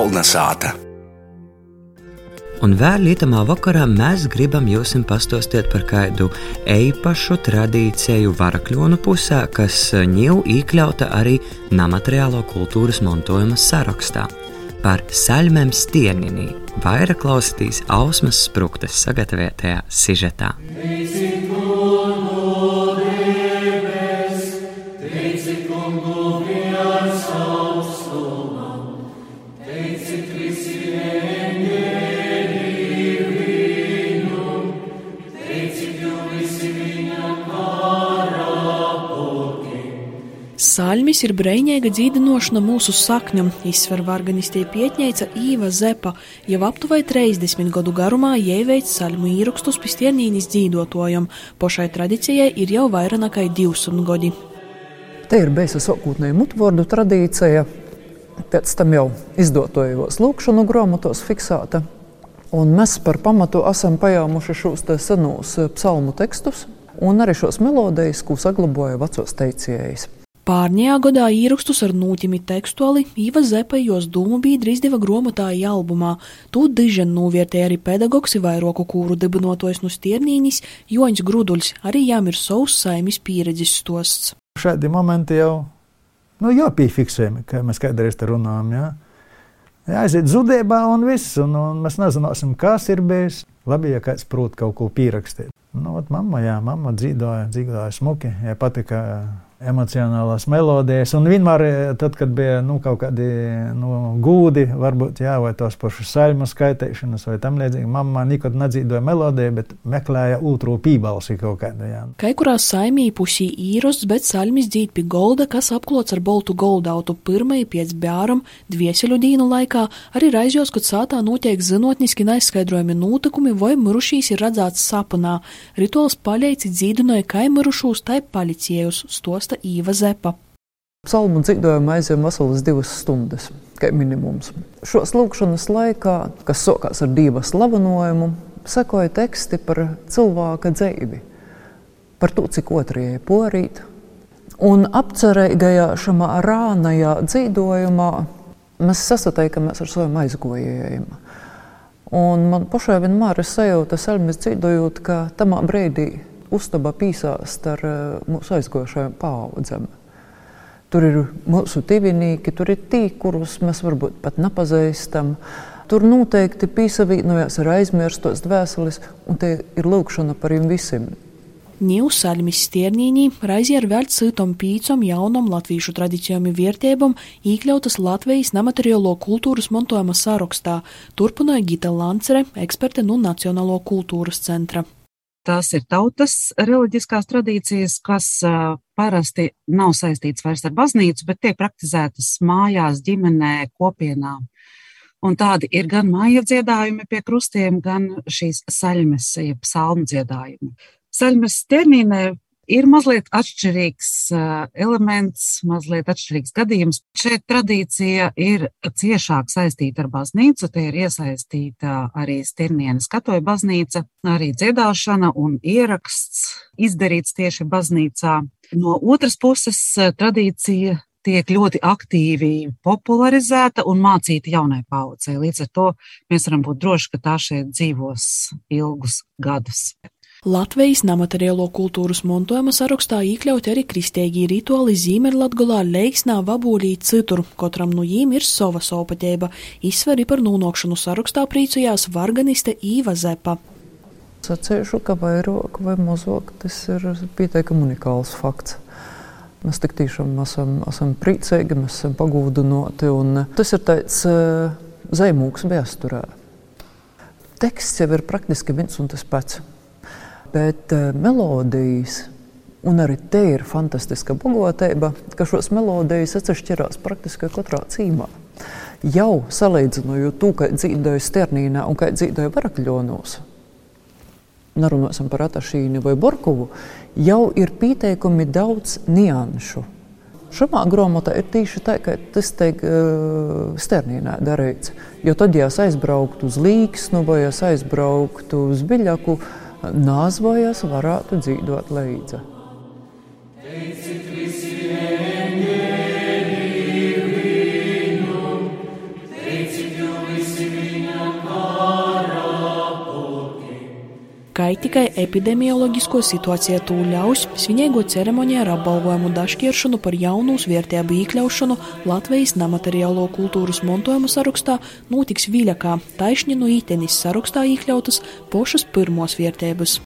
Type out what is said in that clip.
Kolnesāta. Un vēl lītamā vakarā mēs gribam jums pastāstīt par kādu īpašu tradīciju varakļonu pusē, kas jau iekļauta arī nemateriālo kultūras mantojuma sarakstā. Par saļmēm stieninī vairāk klausītīs Ausmas Spruktas sagatavotajā sižetā. Saļmis ir brīvīga dzīvinošana mūsu sakņu, izsver organistē pietņēca Īva Zepa, jau aptuveni 30 gadu garumā ieveic saļmu īrakstus pistienīnis dzīvotojam, pošai tradicijai ir jau vairāk nekā 200 gadi. Te ir bijusi sākotnēji mutvordu tradīcija, pēc tam jau izdotojos lūkšanu grāmatos fiksēta. Un mēs par pamatu esam pajāmuši šos senos psalmu tekstus un arī šos melodijas, ko saglabāja vecos teicējus. Pārņējā gadā īrakstus ar nūtimi tekstuāli Īva Zepejos dūmu biedri izdeva gromotāja albumā. Tu dižen novērtēja arī pedagogs vairoku kūru dibinotojs no Stiernīnis Joņs Gruduļs, arī jām ir savs saimis pieredzes stosts. Šādi momenti jau nu, jāpiefiksē, kā mēs kādreiz te runājam. Jā. Aiziet zudībā un viss, un, un mēs nezināsim, kas ir bijis. Labi, ja kāds prot kaut ko pierakstīt. Nu, ot, mamma, jā, mamma dzīvoja, dzīvoja smuki, ja patika emocionālās melodijas. Un vienmēr, eh, tad, kad bija nu, kaut kādi nu, gūdi, varbūt jā, vai tos pašus saļmu skaitīšanas vai tam līdzīgi, mamma nekad nedzīvoja melodiju, bet meklēja otru pībalsi kaut kādu. Jā. Kai kurā saimī pusī īrosts, bet saļmis dzīt pie golda, kas apklots ar boltu goldautu pirmai piec bēram dvieseļu dīnu laikā, arī raizjos, kad sātā notiek zinotniski neizskaidrojami notikumi vai mirušīs ir redzēts sapnā. Rituāls paļeici dzīdinoja kai mirušūs, tai palicējus stos stāsta Īva Zepa. Psalmu dzīvojam aizjām veselas divas stundas, kā minimums. Šos lūkšanas laikā, kas sākās ar divu slavenojumu, sekoja teksti par cilvēka dzīvi, par to, cik otrajai porīt. Un apcerīgajā šajā rānajā dzīvojumā mēs sasataikamies ar saviem aizgojējiem. Un man pašai vienmēr ir sajūta, ka ka tamā brīdī uztaba pīsāst ar eh, mūsu aizgojušajām paudzēm. Tur ir mūsu tuvinieki, tur ir tie, kurus mēs varbūt pat nepazīstam. Tur noteikti pīsavīnojas ar aizmirstos dvēseles, un te ir lūkšana par viņiem visiem. Ņūsaļmis stiernīņī raizi ar vēl citom pīcom jaunom latvīšu tradicijām vērtībām iekļautas Latvijas nemateriālo kultūras mantojuma sarakstā, turpināja Gita Lancere, eksperte no Nacionālo kultūras centra. Tās ir tautas reliģiskās tradīcijas, kas parasti nav saistītas vairs ar baznīcu, bet tiek praktizētas mājās, ģimenē, kopienā. Un tādi ir gan māja dziedājumi pie krustiem, gan šīs saļmes, jeb psalmu dziedājumi. Saļmes termīnē ir mazliet atšķirīgs elements, mazliet atšķirīgs gadījums. Šeit tradīcija ir ciešāk saistīta ar baznīcu. Te ir iesaistīta arī Stirnienes katoja baznīca, arī dziedāšana un ieraksts izdarīts tieši baznīcā. No otras puses, tradīcija tiek ļoti aktīvi popularizēta un mācīta jaunai paudzei. Līdz ar to mēs varam būt droši, ka tā šeit dzīvos ilgus gadus. Latvijas nemateriālo kultūras mantojuma sarakstā iekļauti arī kristīgi rituāli Zīmerlatgulā, Leiksnā, Vabūlī, citur. Katram no jīm ir sava sopatēba. Izsveri par nonākšanu sarakstā priecājās varganiste Īva Zepa. Sacīšu, ka vairāk vai mazāk tas ir pietiekami unikāls fakts. Mēs tik tiešām esam, esam priecīgi, mēs esam pagūdinoti, un tas ir tāds uh, zaimūks vēsturē. Teksts jau ir praktiski viens un tas pats. Bet uh, melodijas, un arī te ir fantastiska bagātība, ka šos melodijas atšķirās praktiski katrā cīmā. Jau salīdzinot to, kā dzīvoja Sternīnā un kā dzīvoja Varakļonos, nerunāsim par Atašīnu vai Borkovu, jau ir pieteikumi daudz nianšu. Šajā grāmatā ir tieši tā, ka tas tiek uh, Sternīnā darīts. Jo tad, ja aizbrauktu uz Līksnu vai aizbrauktu uz Biļaku, uh, nāzvojas varētu dzīvot līdzi. Kā tikai epidemioloģisko situāciju tū ļaus, svinīgo ceremoniju ar apbalvojumu dažkiršanu par jaunu vērtību iekļaušanu Latvijas nemateriālo kultūras montojumu sarakstā notiks Viļakā, taisni no ītenis sarakstā iekļautas pošas pirmos vērtības.